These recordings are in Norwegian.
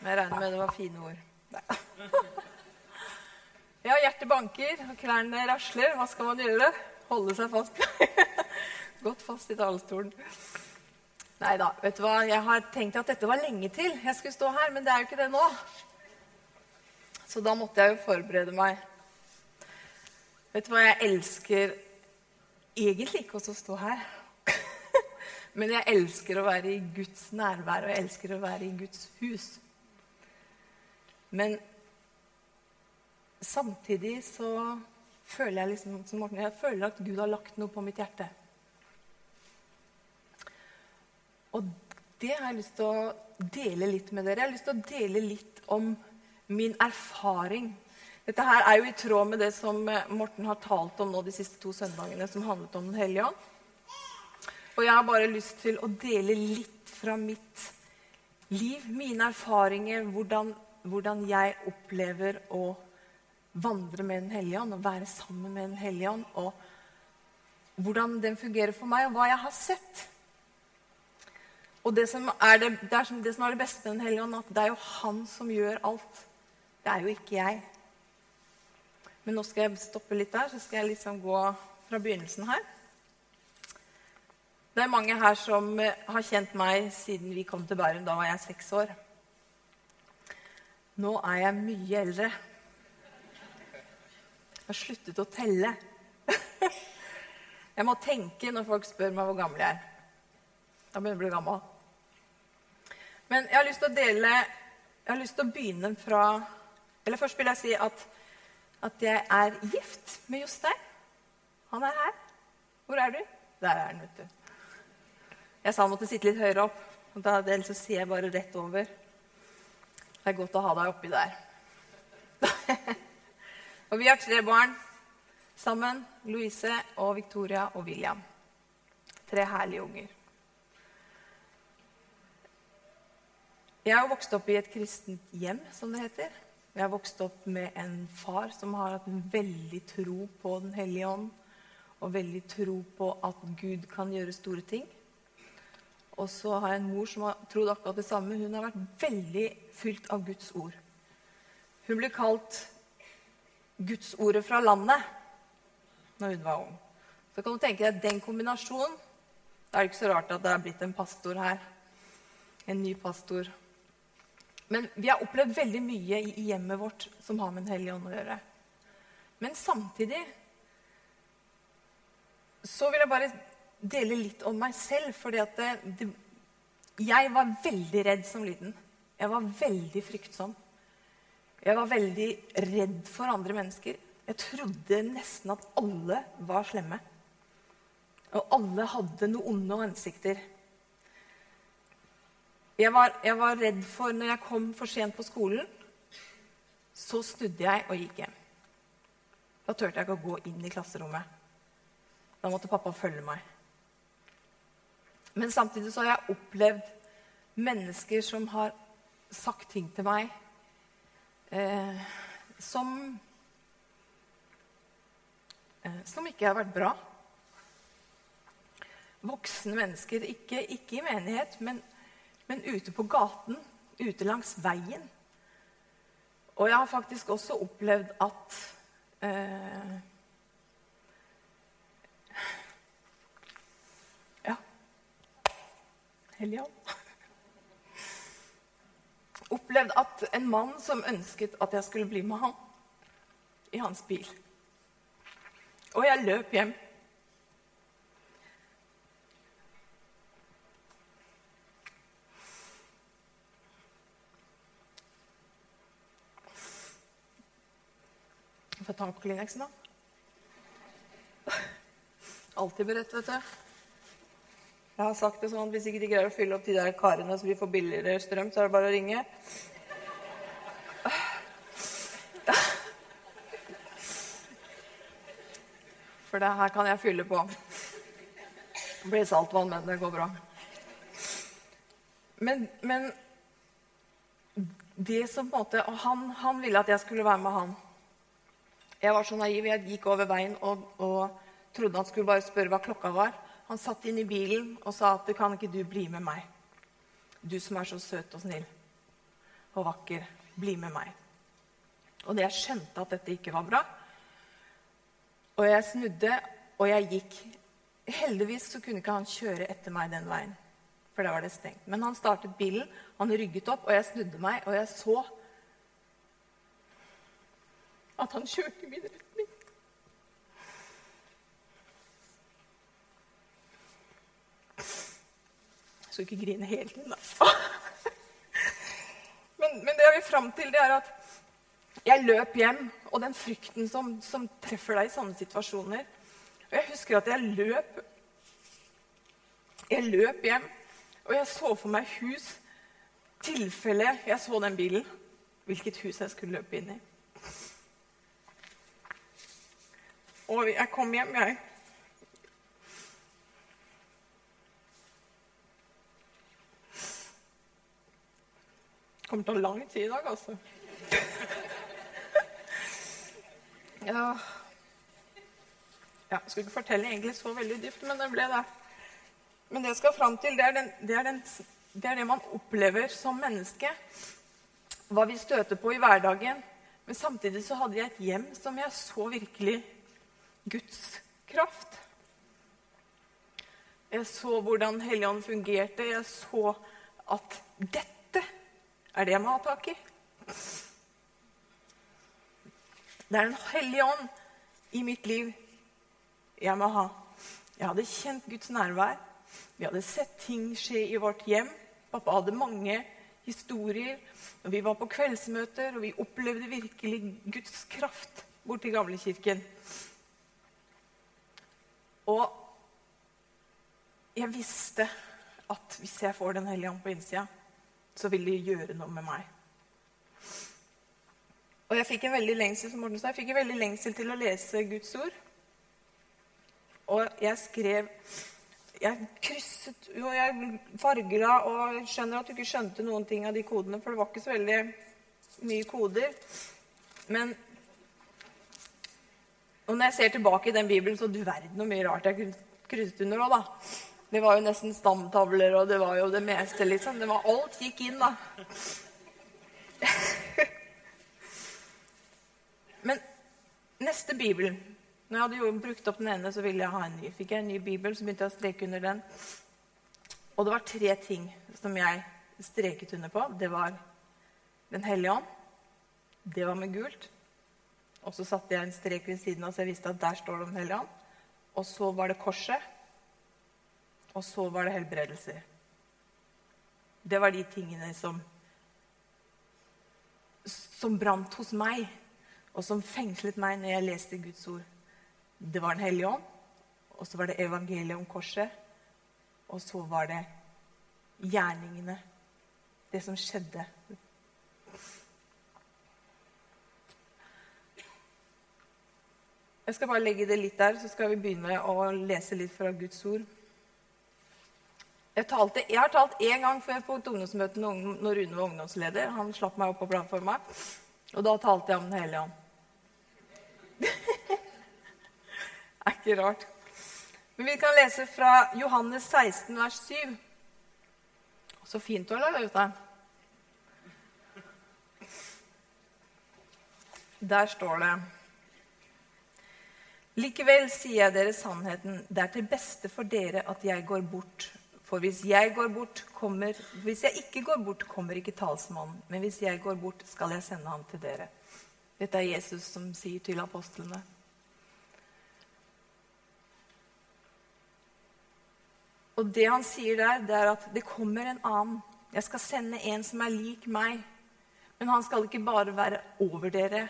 Men jeg regner med det var fine ord. Ja, hjertet banker, og klærne rasler. Hva skal man gjøre? Holde seg fast. Godt fast i talerstolen. Nei da, vet du hva. Jeg har tenkt at dette var lenge til jeg skulle stå her, men det er jo ikke det nå. Så da måtte jeg jo forberede meg. Vet du hva, jeg elsker egentlig ikke å stå her. Men jeg elsker å være i Guds nærvær, og jeg elsker å være i Guds hus. Men samtidig så føler jeg liksom, som Morten, jeg føler at Gud har lagt noe på mitt hjerte. Og det har jeg lyst til å dele litt med dere. Jeg har lyst til å dele litt om min erfaring. Dette her er jo i tråd med det som Morten har talt om nå de siste to søndagene, som handlet om Den hellige ånd. Og jeg har bare lyst til å dele litt fra mitt liv, mine erfaringer, hvordan, hvordan jeg opplever å vandre med Den hellige ånd og være sammen med Den hellige ånd. Og hvordan den fungerer for meg, og hva jeg har sett. Og det som er det, det, er det, som er det beste med Den hellige ånd, at det er jo han som gjør alt. Det er jo ikke jeg. Men nå skal jeg stoppe litt der, så skal jeg liksom gå fra begynnelsen her. Det er mange her som eh, har kjent meg siden vi kom til Bærum. Da var jeg seks år. Nå er jeg mye eldre. Jeg har sluttet å telle. Jeg må tenke når folk spør meg hvor gammel jeg er. Da begynner jeg å bli gammel. Men jeg har lyst til å dele Jeg har lyst til å begynne fra Eller først vil jeg si at, at jeg er gift med Jostein. Han er her. Hvor er du? Der er han, vet du. Jeg sa han måtte sitte litt høyere opp. og da, Ellers så ser jeg bare rett over. Det er godt å ha deg oppi der. og vi har tre barn sammen. Louise og Victoria og William. Tre herlige unger. Jeg har vokst opp i et kristent hjem, som det heter. Jeg har vokst opp med en far som har hatt en veldig tro på Den hellige ånd. Og veldig tro på at Gud kan gjøre store ting. Og så har jeg en mor som har trodd akkurat det samme. Hun har vært veldig fylt av Guds ord. Hun ble kalt Gudsordet fra landet når hun var ung. Så kan du tenke deg den kombinasjonen. Da er det ikke så rart at det er blitt en pastor her. En ny pastor. Men vi har opplevd veldig mye i hjemmet vårt som har med Den hellige ånd å gjøre. Men samtidig så vil jeg bare dele litt om meg selv. det, det, jeg var veldig redd som liten. Jeg var veldig fryktsom. Jeg var veldig redd for andre mennesker. Jeg trodde nesten at alle var slemme. Og alle hadde noe onde ansikter. Jeg var, jeg var redd for når jeg kom for sent på skolen, så snudde jeg og gikk hjem. Da turte jeg ikke å gå inn i klasserommet. Da måtte pappa følge meg. Men samtidig så har jeg opplevd mennesker som har sagt ting til meg eh, som eh, Som ikke har vært bra. Voksne mennesker, ikke, ikke i menighet, men, men, ute på gaten, ute langs veien. Og jeg har faktisk også opplevd at eh, Hellige ånd. Opplevd at en mann som ønsket at jeg skulle bli med han i hans bil. Og jeg løp hjem. Får ta på Kleenexen, da. Alltid beredt, vet du. Jeg har sagt det sånn at hvis ikke de greier å fylle opp de der karene så vi får billigere strøm, så er det bare å ringe. For det her kan jeg fylle på. Det blir saltvann, men det går bra. Men, men det som på en måte Og han, han, ville at jeg skulle være med han. Jeg var så naiv. Jeg gikk over veien og, og trodde han skulle bare spørre hva klokka var. Han satt inn i bilen og sa at 'Kan ikke du bli med meg?' Du som er så søt og snill og vakker, bli med meg. Og det jeg skjønte at dette ikke var bra, og jeg snudde, og jeg gikk. Heldigvis så kunne ikke han kjøre etter meg den veien, for da var det stengt. Men han startet bilen, han rygget opp, og jeg snudde meg, og jeg så at han kjørte i Jeg skal ikke grine hele tiden, da. Men, men det jeg vil fram til, det er at jeg løp hjem, og den frykten som, som, treffer deg i sånne situasjoner Og Jeg husker at jeg løp Jeg løp hjem, og jeg så for meg hus. Tilfelle jeg så den bilen, hvilket hus jeg skulle løpe inn i. Og jeg kom hjem, jeg. Kommer til å ta lang tid i dag, altså. Ja. ja Jeg skulle ikke fortelle egentlig så veldig dypt, men det ble det. Men det jeg skal fram til, det er, den, det, er den, det er det man opplever som menneske. Hva vi støter på i hverdagen. Men samtidig så hadde jeg et hjem som jeg så virkelig Guds kraft. Jeg så hvordan Helligånden fungerte. Jeg så at dette er det jeg må ha tak i. Det er Den hellige ånd i mitt liv jeg må ha. Jeg hadde kjent Guds nærvær. Vi hadde sett ting skje i vårt hjem. Pappa hadde mange historier. Vi var på kveldsmøter, og vi opplevde virkelig Guds kraft borti gamlekirken. Og jeg visste at hvis jeg får Den hellige ånd på innsida, så vil de gjøre noe med meg. Og jeg fikk en veldig lengsel som Morten sa, jeg fikk en veldig lengsel til å lese Guds ord. Og jeg skrev Jeg krysset jo, jeg fargela og skjønner at du ikke skjønte noen ting av de kodene, for det var ikke så veldig mye koder. Men og når jeg ser tilbake i den bibelen, så du verden hvor mye rart jeg krysset under òg, da. Det var jo nesten stamtavler, og det var jo det meste, liksom. Det var, alt gikk inn, da. Men neste bibel Når jeg hadde jo brukt opp den ene, så ville jeg ha en ny. Fikk jeg en ny bibel, så begynte jeg å streke under den. Og det var tre ting som jeg streket under på. Det var Den hellige ånd. Det var med gult. Og så satte jeg en strek ved siden av, så jeg visste at der står Den hellige ånd. Og så var det korset. Og så var det helbredelser. Det var de tingene som som brant hos meg og som fengslet meg når jeg leste Guds ord. Det var Den hellige ånd, og så var det evangeliet om korset, og så var det gjerningene. Det som skjedde. Jeg skal bare legge det litt der, så skal vi begynne å lese litt fra Guds ord. Jeg, talte, jeg har talt én gang før på et ungdomsmøte når Rune var ungdomsleder. Han slapp meg opp på plattforma, og da talte jeg om Den hellige ånd. er ikke rart. Men vi kan lese fra Johannes 16, vers 7. Så fint å ha ut der. Der står det Likevel sier jeg dere sannheten. Det er til beste for dere at jeg går bort. For hvis jeg går bort, kommer Hvis jeg ikke går bort, kommer ikke talsmannen. Men hvis jeg går bort, skal jeg sende ham til dere. Dette er Jesus som sier til apostlene. Og det han sier der, det er at det kommer en annen. Jeg skal sende en som er lik meg. Men han skal ikke bare være over dere,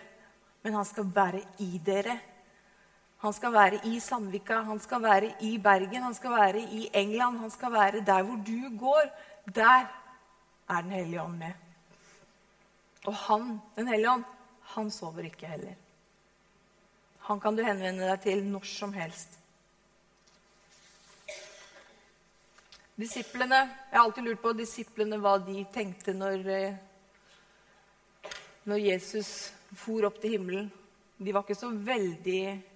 men han skal være i dere. Han skal være i Sandvika, han skal være i Bergen, han skal være i England. Han skal være der hvor du går. Der er Den hellige ånd med. Og han, Den hellige ånd, han sover ikke heller. Han kan du henvende deg til når som helst. Disiplene, Jeg har alltid lurt på disiplene hva de tenkte når, eh, når Jesus for opp til himmelen. De var ikke så veldig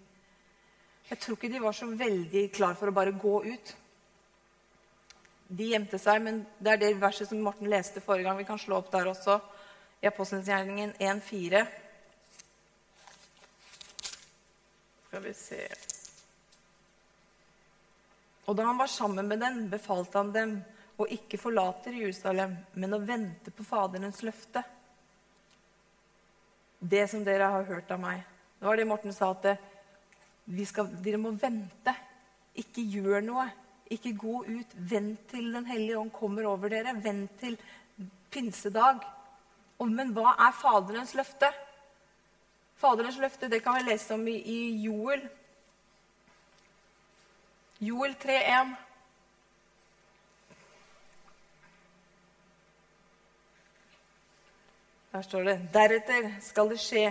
Jeg tror ikke de var så veldig klar for å bare gå ut. de gjemte seg, men det er det verset som Morten leste forrige gang. Vi kan slå opp der også, i Apostelgjerningen 1,4. Skal vi se Og da han var sammen med dem, befalte han dem å ikke forlate Jerusalem, men å vente på Faderens løfte. Det som dere har hørt av meg. Det var det Morten sa, at skal, dere må vente. Ikke gjør noe. Ikke gå ut. Vent til Den hellige ånd kommer over dere. Vent til pinsedag. Men hva er Faderens løfte? Faderens løfte det kan vi lese om i, i Joel. Joel 3,1. Der står det Deretter skal det skje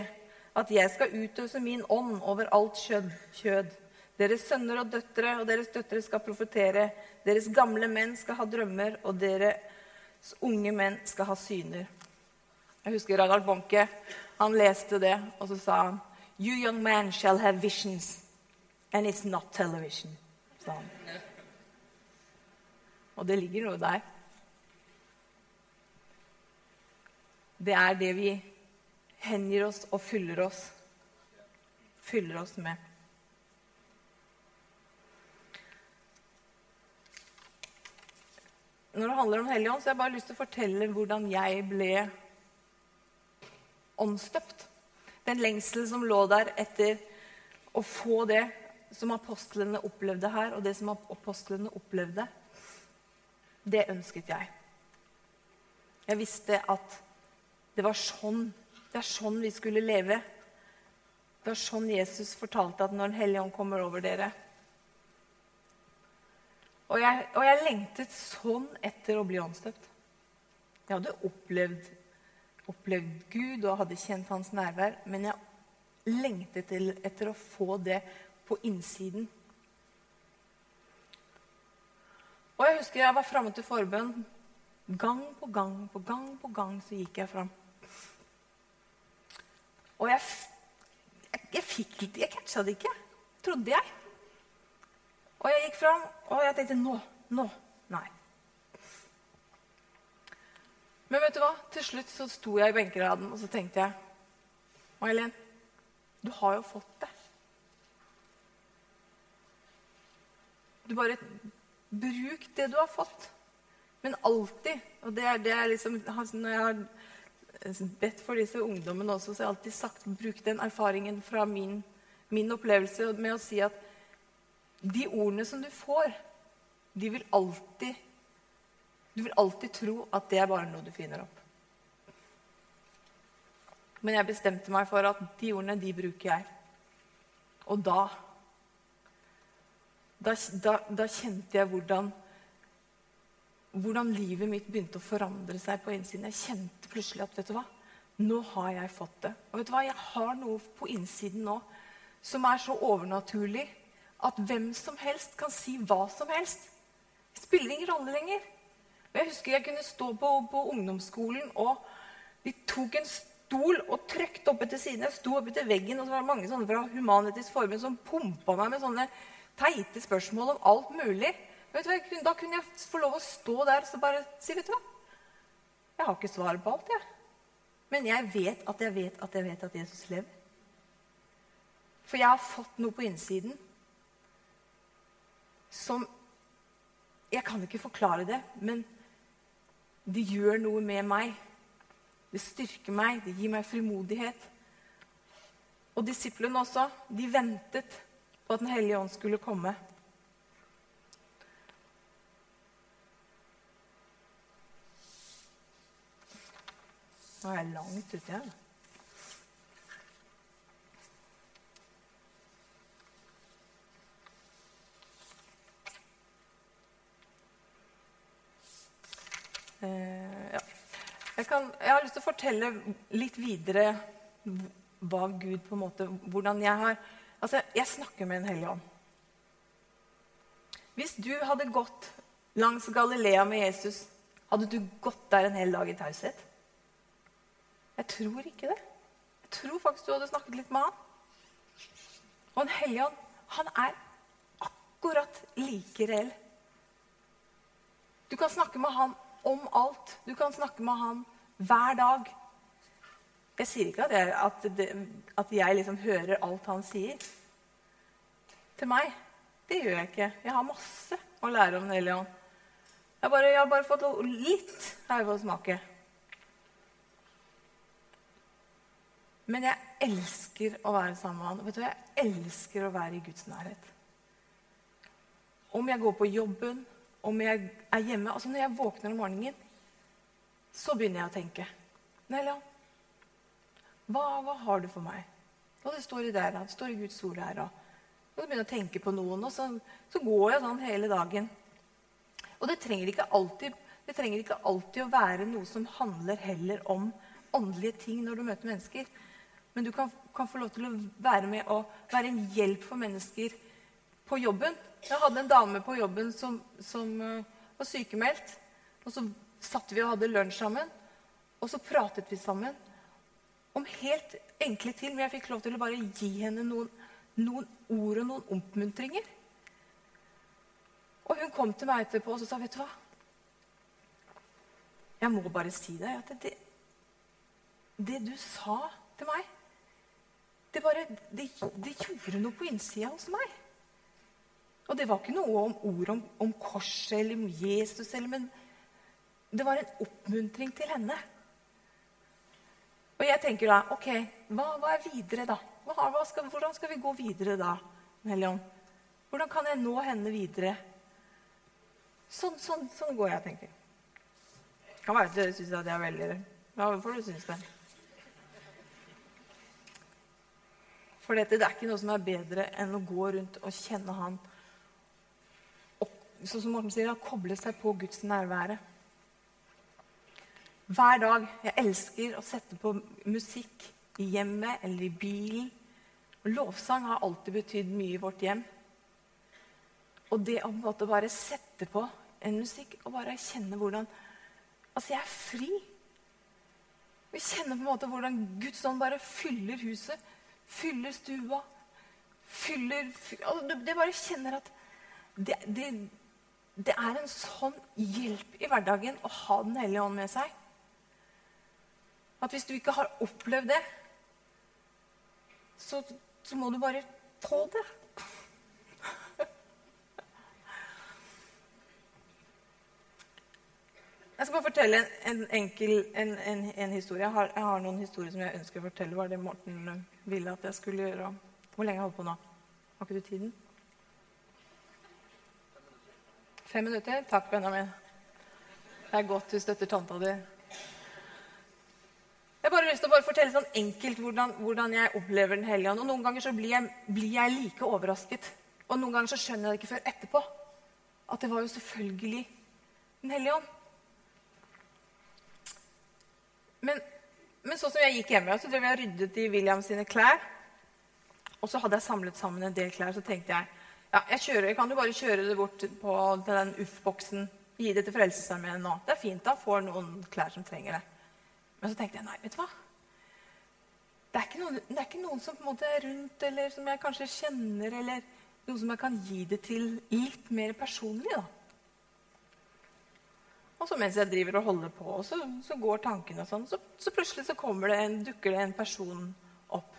at jeg skal utøse min ånd over alt kjød. Deres sønner og døtre og deres døtre skal profetere. Deres gamle menn skal ha drømmer, og deres unge menn skal ha syner. Jeg husker Ragald Bonke. Han leste det, og så sa han You young man shall have visions, and it's not television, sa han. Og det ligger noe der. Det er det vi hengir oss og fyller oss, fyller oss med. Når det handler om Helligånd, så har jeg bare lyst til å fortelle hvordan jeg ble åndsdøpt. Den lengselen som lå der etter å få det som apostlene opplevde her, og det som apostlene opplevde, det ønsket jeg. Jeg visste at det var sånn det er sånn vi skulle leve. Det var sånn Jesus fortalte at når Den hellige ånd kommer over dere Og jeg, og jeg lengtet sånn etter å bli åndsdøpt. Jeg hadde opplevd, opplevd, Gud og hadde kjent hans nærvær, men jeg lengtet etter å få det på innsiden. Og jeg husker jeg var framme til forbønn. Gang på gang på gang på gang så gikk jeg fram. Og jeg, jeg, jeg fikk ikke Jeg catcha det ikke, trodde jeg. Og jeg gikk fram, og jeg tenkte nå, nå, nei. Men vet du hva? Til slutt så sto jeg i benkeraden og så tenkte jeg May-Helen, du har jo fått det. Du bare Bruk det du har fått. Men alltid. Og det er, det er liksom Når jeg har bedt for disse ungdommene også, så jeg har alltid sagt, bruk den erfaringen fra min, min opplevelse med å si at de ordene som du får, de vil alltid Du vil alltid tro at det er bare noe du finner opp. Men jeg bestemte meg for at de ordene, de bruker jeg. Og da Da, da, da kjente jeg hvordan hvordan livet mitt begynte å forandre seg på innsiden. Jeg kjente plutselig at vet du hva, nå har jeg fått det. Og vet du hva, Jeg har noe på innsiden nå som er så overnaturlig at hvem som helst kan si hva som helst. Det spiller ingen rolle lenger. Og Jeg husker jeg kunne stå på, på ungdomsskolen, og de tok en stol og trykte opp etter siden. Jeg sto opp etter veggen, og så var det mange sånne fra Humanitisk Forbund som pumpa meg med sånne teite spørsmål om alt mulig. Hva, Da kunne jeg få lov å stå der og bare si vet du hva? Jeg har ikke svaret på alt, jeg. Men jeg vet at jeg vet at jeg vet at Jesus lever. For jeg har fått noe på innsiden som Jeg kan ikke forklare det, men det gjør noe med meg. Det styrker meg, det gir meg frimodighet. Og disiplene også. De ventet på at Den hellige ånd skulle komme. Nå er jeg langt uti her. Eh, ja. jeg, kan, jeg, har lyst til å fortelle litt videre hva Gud på en måte, Hvordan jeg har Altså, jeg snakker med Den hellige ånd. Hvis du hadde gått langs Galilea med Jesus, hadde du gått der en hel dag i taushet? Jeg tror ikke det. Jeg tror faktisk du hadde snakket litt med han. Og en hellige han er akkurat like reell. Du kan snakke med han om alt. Du kan snakke med han hver dag. Jeg sier ikke at jeg, at det, at jeg liksom hører alt han sier til meg. Det gjør jeg ikke. Jeg har masse å lære om Den hellige ånd. Jeg, har bare fått litt her jeg å smake. Men jeg elsker å være sammen med han. Vet du, Jeg elsker å være i Guds nærhet. Om jeg går på jobben, om jeg er hjemme altså Når jeg våkner om morgenen, så begynner jeg å tenke. Nella, hva, hva har du for meg? Og det står i der, det står i Guds ord her. Og, så begynner jeg å tenke på noen, og så, så går jeg sånn hele dagen. Og det trenger, alltid, det trenger ikke alltid å være noe som handler heller om åndelige ting når du møter mennesker. Men du kan, kan, få lov til å være med og være en hjelp for mennesker på jobben. Jeg hadde en dame på jobben som, som uh, var sykemeldt. Og så satt vi og hadde lunsj sammen, og så pratet vi sammen om helt enkle ting. Men jeg fikk lov til å bare gi henne noen, noen ord og noen oppmuntringer. Og hun kom til meg etterpå og sa, 'Vet du hva?' Jeg må bare si deg At det, det du sa til meg det, bare, det, det gjorde noe på innsida hos meg. Og det var ikke noe om ord om, om korset eller om Jesus, eller, men det var en oppmuntring til henne. Og jeg tenker da OK, hva, hva er videre, da? Hva, hva skal, hvordan skal vi gå videre da, Melion? Hvordan kan jeg nå henne videre? Sånn, sånn, sånn går jeg og tenker. Kan være at dere syns at jeg er veldig Hva får du synes det? For dette, det er ikke noe som er bedre enn å gå rundt og kjenne Han. Og, sånn som Morten sier, å koble seg på Guds nærvære. Hver dag. Jeg elsker å sette på musikk i hjemmet eller i bilen. Lovsang har alltid betydd mye i vårt hjem. Og det å måte bare sette på en musikk og bare kjenne hvordan Altså, jeg er fri. Vi kjenner på en måte hvordan Guds ånd bare fyller huset fyller stua, fyller altså, Det bare kjenner at det, det, det, er en sånn hjelp i hverdagen å ha Den hellige ånd med seg. At hvis du ikke har opplevd det, så, så må du bare få det. Jeg skal bare fortelle en, enkel en, en, en historie. Jeg har, jeg har, noen historier som jeg ønsker å fortelle. Var det Morten eh, ville at jeg skulle gjøre? Hvor lenge har jeg holdt på nå? Har ikke du tiden? Fem minutter? Takk, Benjamin. Det er godt du støtter tanta di. Jeg har bare lyst til å fortelle sånn enkelt hvordan, hvordan jeg opplever Den hellige ånd. Og noen ganger så blir jeg, blir jeg like overrasket. Og noen ganger så skjønner jeg det ikke før etterpå. At det var jo selvfølgelig Den hellige ånd. Men, men sånn som jeg gikk hjemme, så drev jeg ryddet i William sine klær. Og så hadde jeg samlet sammen en del klær. Så tenkte jeg ja, jeg, kjører, kan jo bare kjøre det bort på den Uff-boksen. Gi det til Frelsesarmeen nå. Det er fint, da får noen klær som trenger det. Men så tenkte jeg nei, vet du hva? Det er, noen, det er ikke noen, som på en måte er rundt, eller som jeg kanskje kjenner, eller noen som jeg kan gi det til litt mer personlig. da. Og så mens jeg driver og holder på, så, så går tankene og sånn, så, så, plutselig så det en, dukker det en person opp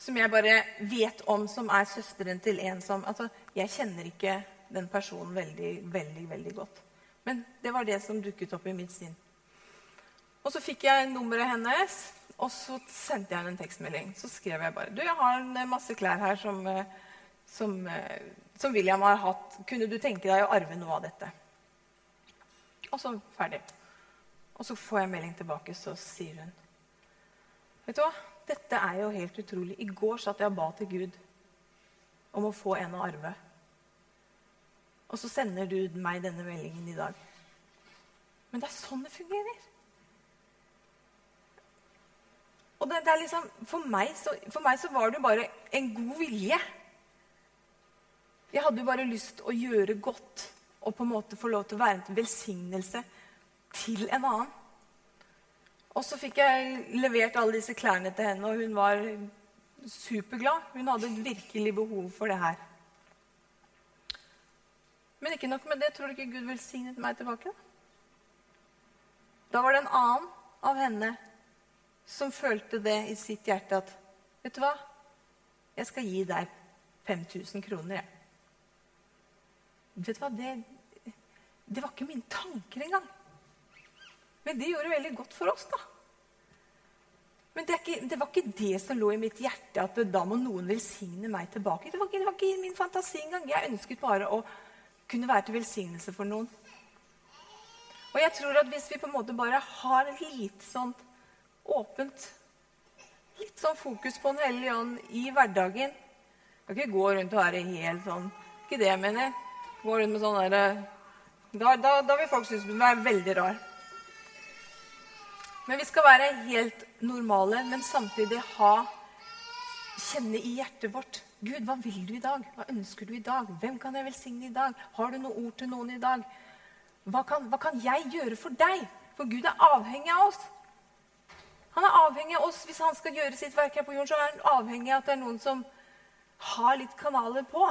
som jeg bare vet om, som er søsteren til en som Altså, jeg kjenner ikke den personen veldig, veldig, veldig godt. Men det var det som dukket opp i mitt sinn. Og så fikk jeg nummeret hennes, og så sendte jeg henne en tekstmelding. Så skrev jeg bare Du, jeg har en masse klær her som, som, som William har hatt. Kunne du tenke deg å arve noe av dette? Og så ferdig. Og så får jeg melding tilbake, så sier hun Vet du hva? Dette er jo helt utrolig. I går satt jeg og ba til Gud om å få en å arve. Og så sender du meg denne meldingen i dag. Men det er sånn det fungerer. Og det, det er liksom, for meg, så, for meg så var det bare en god vilje. Jeg hadde jo bare lyst å gjøre godt og på en måte få lov til å være en velsignelse til en annen. Og så fikk jeg levert alle disse klærne til henne, og hun var superglad. Hun hadde virkelig behov for det her. Men ikke nok med det. Tror du ikke Gud velsignet meg tilbake? Da var det en annen av henne som følte det i sitt hjerte at Vet du hva? Jeg skal gi deg 5000 kroner, jeg. Vet du hva? Det, det var ikke mine tanker engang. Men det gjorde veldig godt for oss, da. Men det, ikke, det, var ikke det som lå i mitt hjerte, at da må noen velsigne meg tilbake. Det var ikke, det var ikke min fantasi engang. Jeg ønsket bare å kunne være til velsignelse for noen. Og jeg tror at hvis vi på en måte bare har litt sånn åpent Litt sånn fokus på Den hellige ånd i hverdagen Kan ikke gå rundt og være helt sånn Ikke det jeg mener. Gå rundt med sånn derre da, da, da, vil folk synes du er veldig rar. Men vi skal være helt normale, men samtidig ha Kjenne i hjertet vårt Gud, hva vil du i dag? Hva ønsker du i dag? Hvem kan jeg velsigne i dag? Har du noe ord til noen i dag? Hva kan, hva kan jeg gjøre for deg? For Gud er avhengig av oss. Han er avhengig av oss. Hvis han skal gjøre sitt verk her på jorden, så er han avhengig av at det er noen som har litt kanaler på.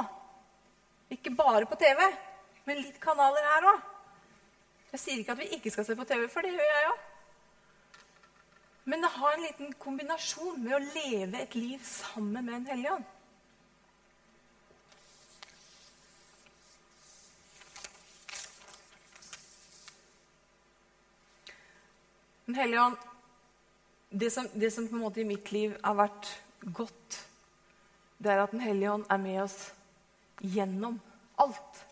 Ikke bare på TV, men litt kanaler her òg. Jeg sier ikke at vi ikke skal se på TV, for det gjør jeg òg. Men det har en liten kombinasjon med å leve et liv sammen med en hellige ånd. Den hellige ånd det som, det som, på en måte i mitt liv har vært godt, det er at Den hellige ånd er med oss gjennom alt.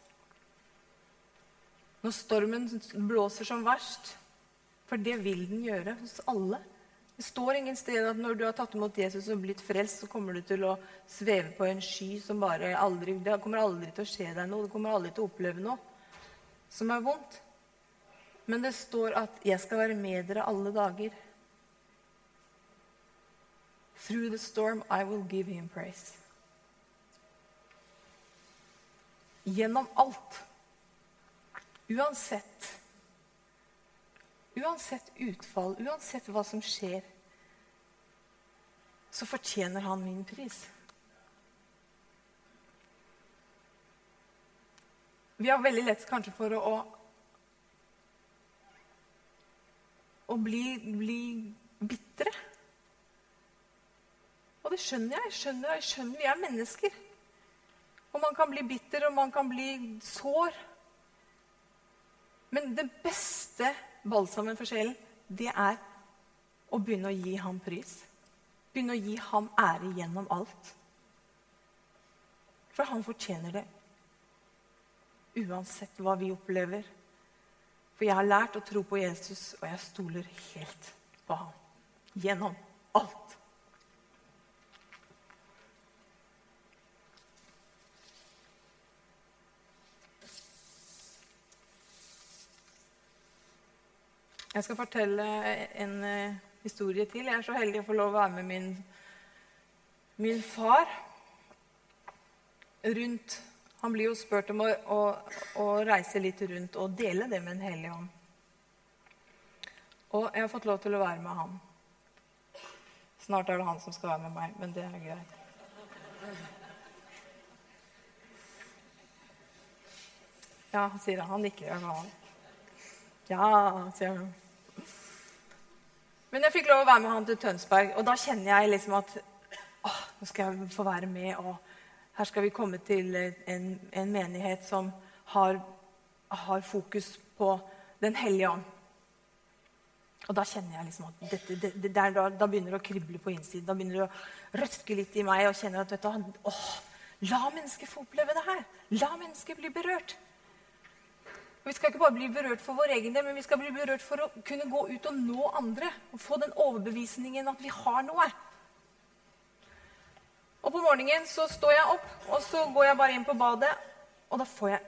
Når stormen blåser som verst, for det vil den gjøre hos alle. Det står ingen sted at når du har tatt imot Jesus og blitt frelst, så kommer du til å sveve på en sky som bare aldri Det kommer aldri til å skje deg noe. Du kommer aldri til å oppleve noe som er vondt. Men det står at 'jeg skal være med dere alle dager'. Through the storm I will give him praise. Gjennom alt. Uansett. Uansett utfall, uansett hva som skjer, så fortjener han min pris. Vi har veldig lett kanskje for å å bli, bli bitre. Og det skjønner jeg. Skjønner, jeg skjønner Vi er mennesker. Og man kan bli bitter, og man kan bli sår. Men det beste balsamen for sjelen, det er å begynne å gi ham pris. Begynne å gi ham ære gjennom alt. For han fortjener det. Uansett hva vi opplever. For jeg har lært å tro på Jesus, og jeg stoler helt på ham. Gjennom alt. Jeg skal fortelle en uh, historie til. Jeg er så heldig å få lov å være med min, min far rundt han blir jo spurt om å, å, å, reise litt rundt og dele det med en hellig ånd. Og jeg har fått lov til å være med han. Snart er det han som skal være med meg, men det er greit. Ja, sier han. Han nikker. Han. Ja, sier han. Men jeg fikk lov å være med han til Tønsberg, og da kjenner jeg liksom at å, nå skal jeg få være med og her skal vi komme til en, en menighet som har, har, fokus på Den hellige ånd. Og da kjenner jeg liksom at dette, det, det, der, da, da, begynner det å krible på innsiden. Da begynner det å røske litt i meg og kjenner at vet du, åh, La mennesker få oppleve det her. La mennesker bli berørt. Og vi skal ikke bare bli berørt for vår egen del, men vi skal bli berørt for å kunne gå ut og nå andre. Og få den overbevisningen at vi har noe. Og på morgenen så står jeg opp, og så går jeg bare inn på badet, og da, får jeg,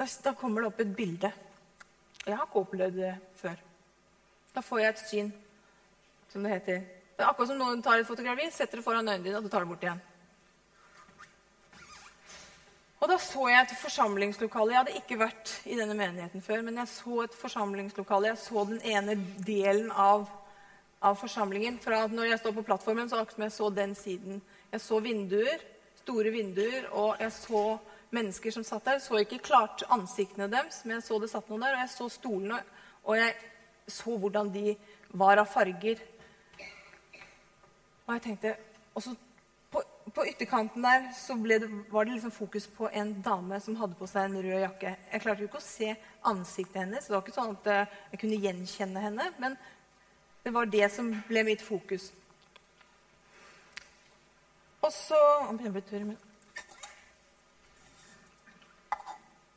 da, kommer det opp et bilde. Jeg har ikke opplevd det før. Da får jeg et syn, som det heter. Det er akkurat som noen tar et fotografi, setter det foran øynene dine, og du tar det bort igjen. Og da så jeg et forsamlingslokale. Jeg hadde ikke vært i denne menigheten før, men jeg så et forsamlingslokale. Jeg så den ene delen av, av forsamlingen. Fra når jeg står på plattformen, så akkurat som jeg så den siden jeg så vinduer, store vinduer, og jeg så mennesker som satt der. Jeg Så ikke klart ansiktene deres, men jeg så det satt noen der. Og jeg så stolene, og jeg så hvordan de var av farger. Og jeg tenkte, og så på, ytterkanten der så det, var det liksom fokus på en dame som hadde på seg en rød jakke. Jeg klarte jo ikke å se ansiktet hennes. Det var ikke sånn at eh, jeg kunne gjenkjenne henne. Men det var det som ble mitt fokus. Og så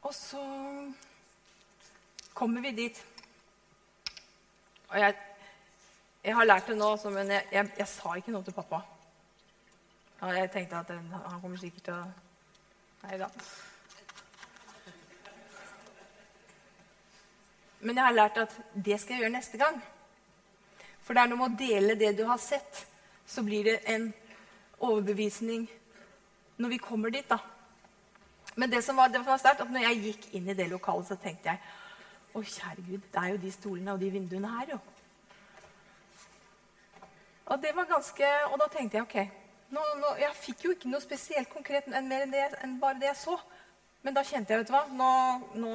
Og så kommer vi dit. Og jeg, jeg har lært det nå, men jeg, jeg, jeg, sa ikke noe til pappa. Og jeg tenkte at han kommer sikkert til å Nei da. Men jeg har lært at det skal jeg gjøre neste gang. For det er noe med å dele det du har sett, så blir det en overbevisning når vi kommer dit, da. Men det som var, det var sterkt, at når jeg gikk inn i det lokalet, så tenkte jeg Å, kjære Gud, det er jo de stolene og de vinduene her, jo. Og det var ganske, og da tenkte jeg ok, nå, nå, Jeg fikk jo ikke noe spesielt konkret enn mer enn, det, enn bare det jeg så. Men da kjente jeg, vet du hva Nå, nå,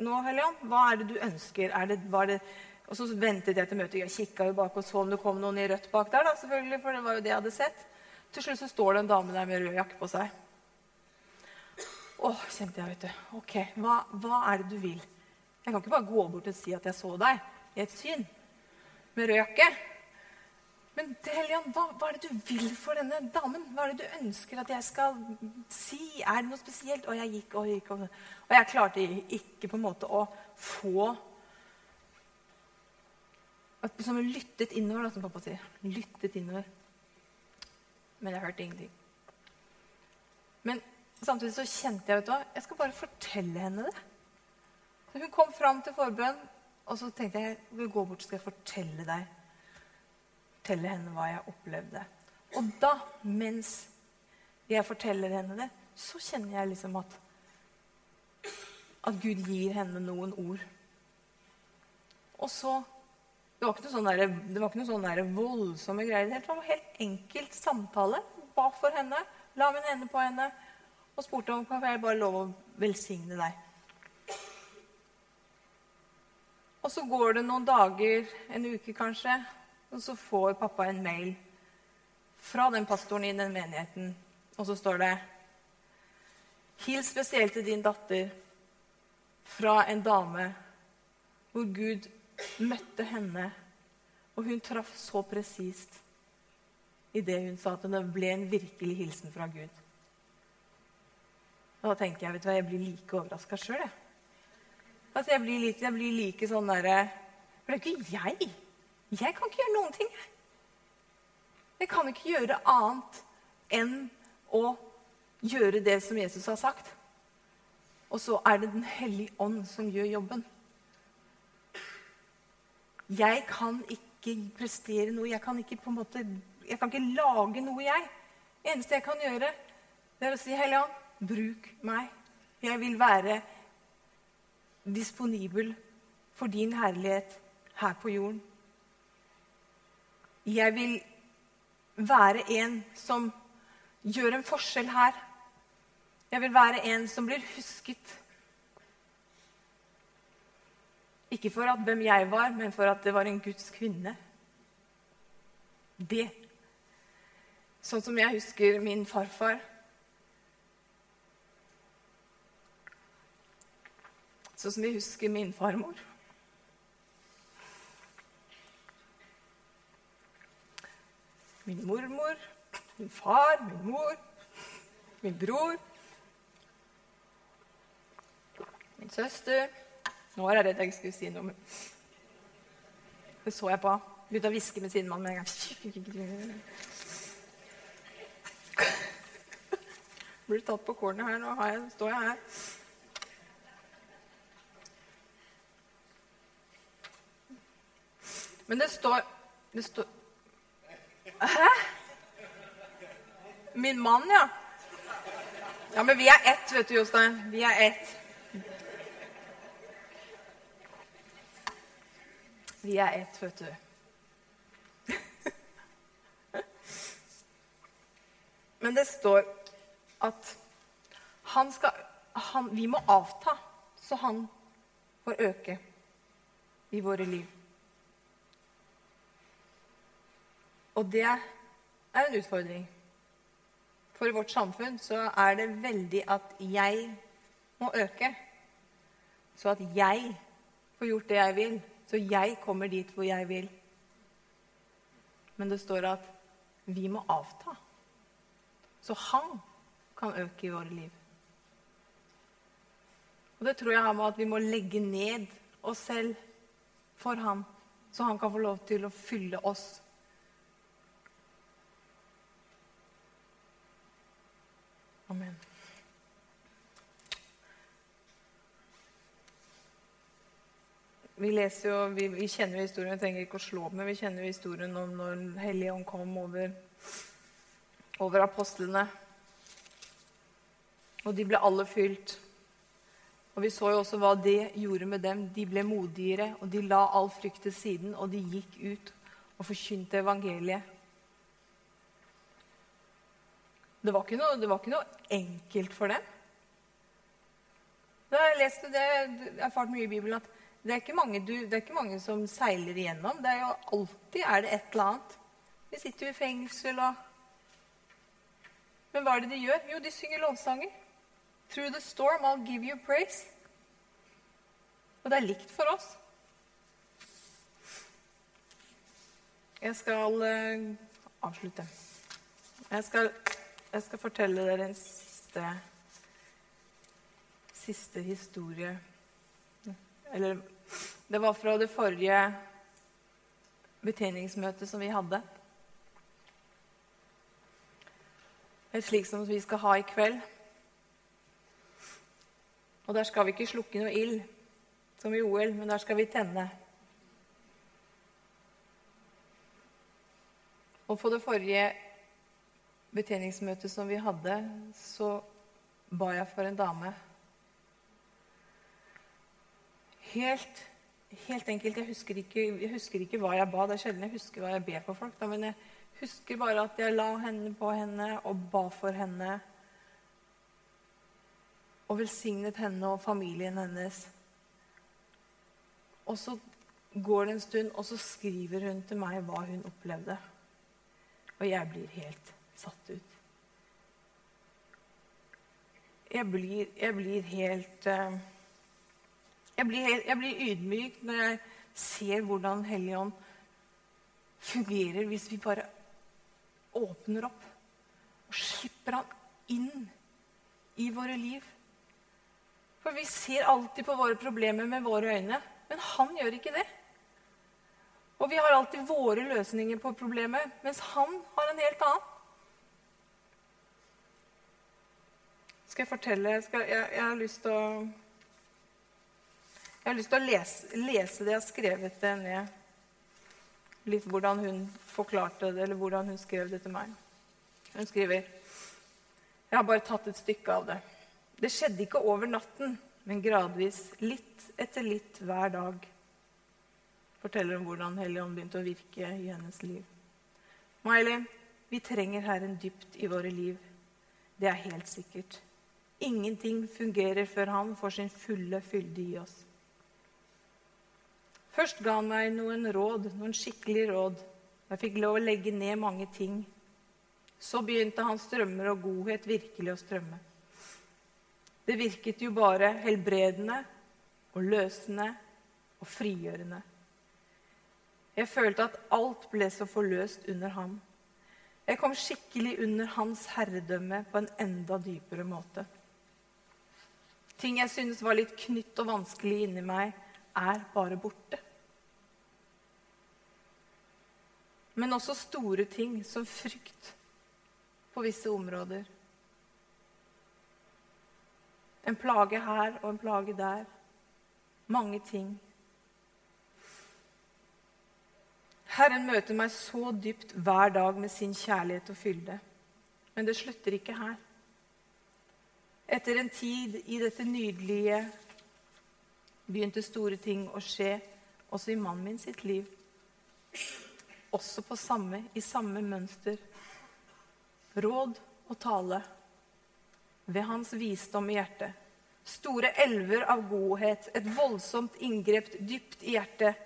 nå Hellian, hva er det du ønsker? Er det, det, og så ventet jeg til møtet. Jeg kikka jo bak og så om det kom noen i rødt bak der. da, selvfølgelig, for det var jo det jeg hadde sett. Til slutt så står det en dame der med rød jakke på seg. Å, kjente jeg, vet du. Ok, hva, hva, er det du vil? Jeg kan ikke bare gå bort og si at jeg så deg i et syn med rød jakke. Men Helian, hva, hva, er det du vil for denne damen? Hva er det du ønsker at jeg skal si? Er det noe spesielt? Og jeg gikk og gikk, og, og jeg klarte ikke på en måte å få Som lyttet innover, da, som pappa sier. Lyttet innover. Men jeg hørte ingenting. Men samtidig så kjente jeg vet du hva, jeg skal bare fortelle henne det. Så hun kom fram til forbønn, og så tenkte jeg jeg vil gå bort og skal jeg fortelle deg fortelle henne hva jeg opplevde. Og da, mens jeg forteller henne det, så kjenner jeg liksom at at Gud gir henne noen ord. Og så det var ikke noe sånn, der, det var ikke noe sånn der voldsomme greier. Det var en helt enkelt samtale. Ba for henne, la min hende på henne og spurte om kan jeg bare lov å velsigne deg. Og så går det noen dager, en uke kanskje, og så får pappa en mail fra den pastoren i den menigheten, og så står det Hils spesielt til din datter fra en dame hvor Gud møtte henne, og hun traff så presist i det hun sa, at det ble en virkelig hilsen fra Gud. Og da tenker jeg vet du hva, jeg blir like overraska sjøl. Altså, jeg, blir litt, jeg blir like sånn derre For det er ikke jeg. Jeg kan ikke gjøre noen ting. Jeg kan ikke gjøre annet enn å gjøre det som Jesus har sagt. Og så er det Den hellige ånd som gjør jobben. Jeg kan ikke prestere noe. Jeg kan ikke, måte, jeg kan ikke lage noe, jeg. Det eneste jeg kan gjøre, det er å si, Hellige Ånd, bruk meg. Jeg vil være disponibel for din herlighet her på jorden. Jeg vil være en som gjør en forskjell her. Jeg vil være en som blir husket Ikke for at hvem jeg var, men for at det var en Guds kvinne. Det. Sånn som jeg husker min farfar. Sånn som jeg husker min farmor. Min mormor, min far, min mor, min bror, min søster nå var jeg redd jeg skulle si noe, det så jeg på. Begynte å hviske med sidemannen med en gang. Blir tatt på kornet her. Nå jeg, står jeg her. Men det står Det står Hæ? Min mann, ja. Ja, men vi er ett, vet du, Jostein. Vi er ett. Vi er ett, vet du. Men det står at han skal han, vi må avta, så han får øke i våre liv. Og det er en utfordring. For i vårt samfunn så er det veldig at jeg må øke. Så at jeg får gjort det jeg vil. Så jeg kommer dit hvor jeg vil. Men det står at vi må avta. Så han kan øke i våre liv. Og det tror jeg har med at vi må legge ned oss selv for han, så han kan få lov til å fylle oss. Amen. Vi leser jo, vi, vi kjenner jo historien, vi trenger ikke å slå opp, men vi kjenner jo historien om når hellige ånd kom over, over apostlene. Og de ble alle fylt. Og Vi så jo også hva det gjorde med dem. De ble modigere, og de la all frykt til siden, og de gikk ut og forkynte evangeliet. Det var ikke noe, var ikke noe enkelt for dem. Da jeg leste det, jeg erfart mye i Bibelen at det er, ikke mange, du, det er ikke mange som seiler igjennom. Det er jo alltid er det et eller annet. De sitter jo i fengsel og Men hva er det de gjør? Jo, de synger lovsanger. Through the storm I'll give you praise. Og det er likt for oss. Jeg skal uh, avslutte. Jeg skal, jeg skal, fortelle dere en siste, siste historie. Eller Det var fra det forrige betjeningsmøtet som vi hadde. Et slikt som vi skal ha i kveld. Og der skal vi ikke slukke noe ild som i OL, men der skal vi tenne. Og på det forrige betjeningsmøtet som vi hadde, så ba jeg for en dame. Helt, helt enkelt. Jeg husker, ikke, jeg husker, ikke, hva jeg ba. Det er sjelden jeg husker hva jeg ber for folk. Da, men jeg husker bare at jeg la hendene på henne og ba for henne og velsignet henne og familien hennes. Og så går det en stund, og så skriver hun til meg hva hun opplevde. Og jeg blir helt satt ut. Jeg blir, jeg blir helt uh, jeg, blir jeg blir ydmyk når jeg ser hvordan Helligånd fungerer hvis vi bare åpner opp og slipper han inn i våre liv. For vi ser alltid på våre problemer med våre øyne. Men han gjør ikke det. Og vi har alltid våre løsninger på problemet, mens han har en helt annen. Skal jeg fortelle skal, jeg, jeg, har lyst til å Jeg har lyst til å lese, lese det jeg har skrevet det ned. Litt hvordan hun forklarte det, eller hvordan hun skrev det til meg. Hun skriver Jeg har bare tatt et stykke av det. Det skjedde ikke over natten, men gradvis, litt etter litt hver dag. Forteller om hvordan Helligånd begynte å virke i hennes liv. Miley, vi trenger Herren dypt i våre liv. Det er helt sikkert. Ingenting fungerer før Han får sin fulle fylde i oss. Først ga han meg noen råd, noen skikkelige råd. Jeg fikk lov å legge ned mange ting. Så begynte hans drømmer og godhet virkelig å strømme. Det virket jo bare helbredende og løsende og frigjørende. Jeg følte at alt ble så forløst under ham. Jeg kom skikkelig under hans herredømme på en enda dypere måte. Ting jeg syntes var litt knytt og vanskelig inni meg, er bare borte. Men også store ting som frykt på visse områder. En plage her og en plage der. Mange ting. Herren møter meg så dypt hver dag med sin kjærlighet og fylde. Men det slutter ikke her. Etter en tid i dette nydelige begynte store ting å skje også i mannen min sitt liv. Også samme, i samme mønster. Råd og tale ved hans visdom i hjertet, Store elver av godhet, et voldsomt inngrep dypt i hjertet.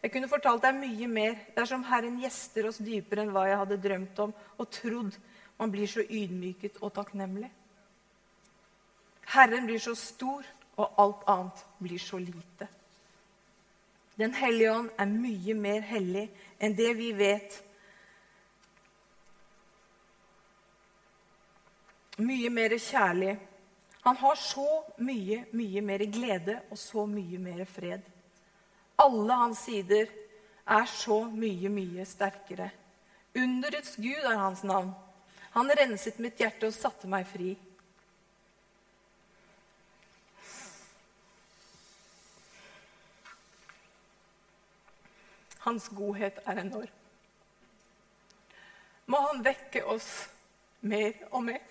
Jeg kunne fortalt deg mye mer dersom Herren gjester oss dypere enn hva jeg hadde drømt om og trodd. Man blir så ydmyket og takknemlig. Herren blir så stor, og alt annet blir så lite. Den hellige ånd er mye mer hellig enn det vi vet. Mye mer kjærlig. Han har så mye, mye mer glede og så mye mer fred. Alle hans sider er så mye, mye sterkere. Underets Gud er hans navn. Han renset mitt hjerte og satte meg fri. Hans godhet er enorm. Må han vekke oss mer og mer.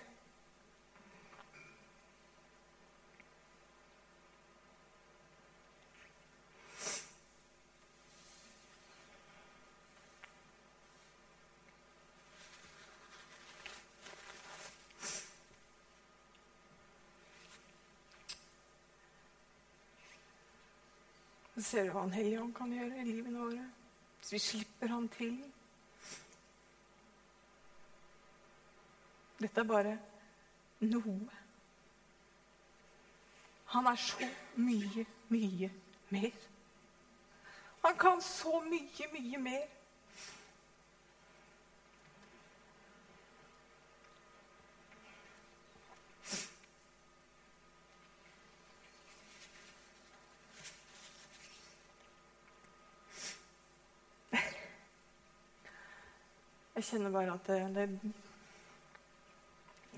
Ser du hva Den hellige ånd kan gjøre i livene våre hvis vi slipper han til. Dette er bare noe. Han er så mye, mye mer. Han kan så mye, mye mer. Jeg kjenner bare at det, det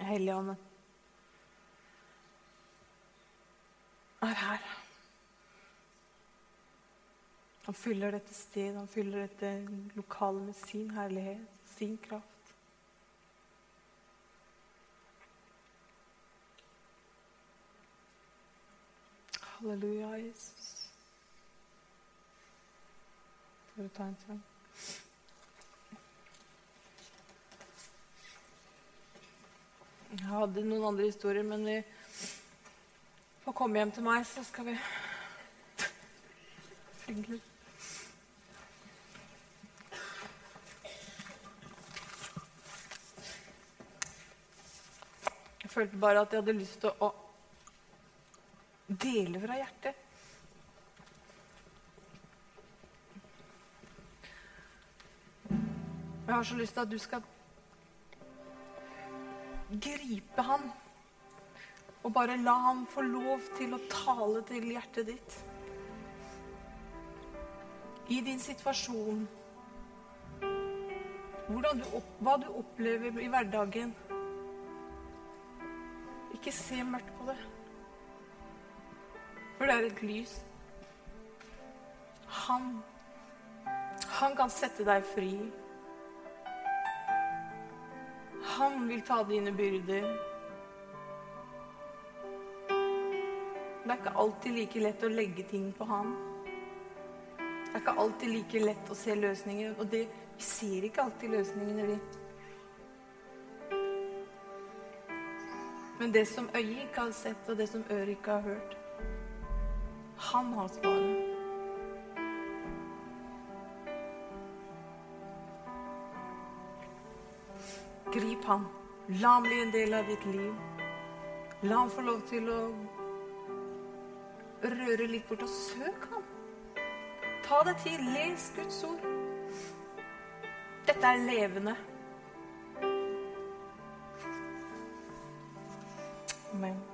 Helligånden er her. Han fyller dette stedet, han fyller dette lokalet med sin herlighet, sin kraft. Halleluja, Jesus. Skal du ta en sang? Jeg hadde noen andre historier, men vi får komme hjem til meg, så skal vi Hyggelig. Jeg følte bare at jeg hadde lyst til å dele fra hjertet. Jeg har så lyst til at du skal gripe han og bare la han få lov til å tale til hjertet ditt. I din situasjon, du hva du opplever i hverdagen. Ikke se mørkt på det. For det er et lys. Han, han kan sette deg fri. Han vil ta dine byrder. Det er ikke alltid like lett å legge ting på han. Det er ikke alltid like lett å se løsninger. Og det, vi ser ikke alltid løsningene, vi. Men det som øyet ikke har sett, og det som øret ikke har hørt Han har svaret. Grip ham. La ham bli en del av ditt liv. La ham få lov til å røre litt bort, og søk ham. Ta deg tid. Les Guds ord. Dette er levende. Amen.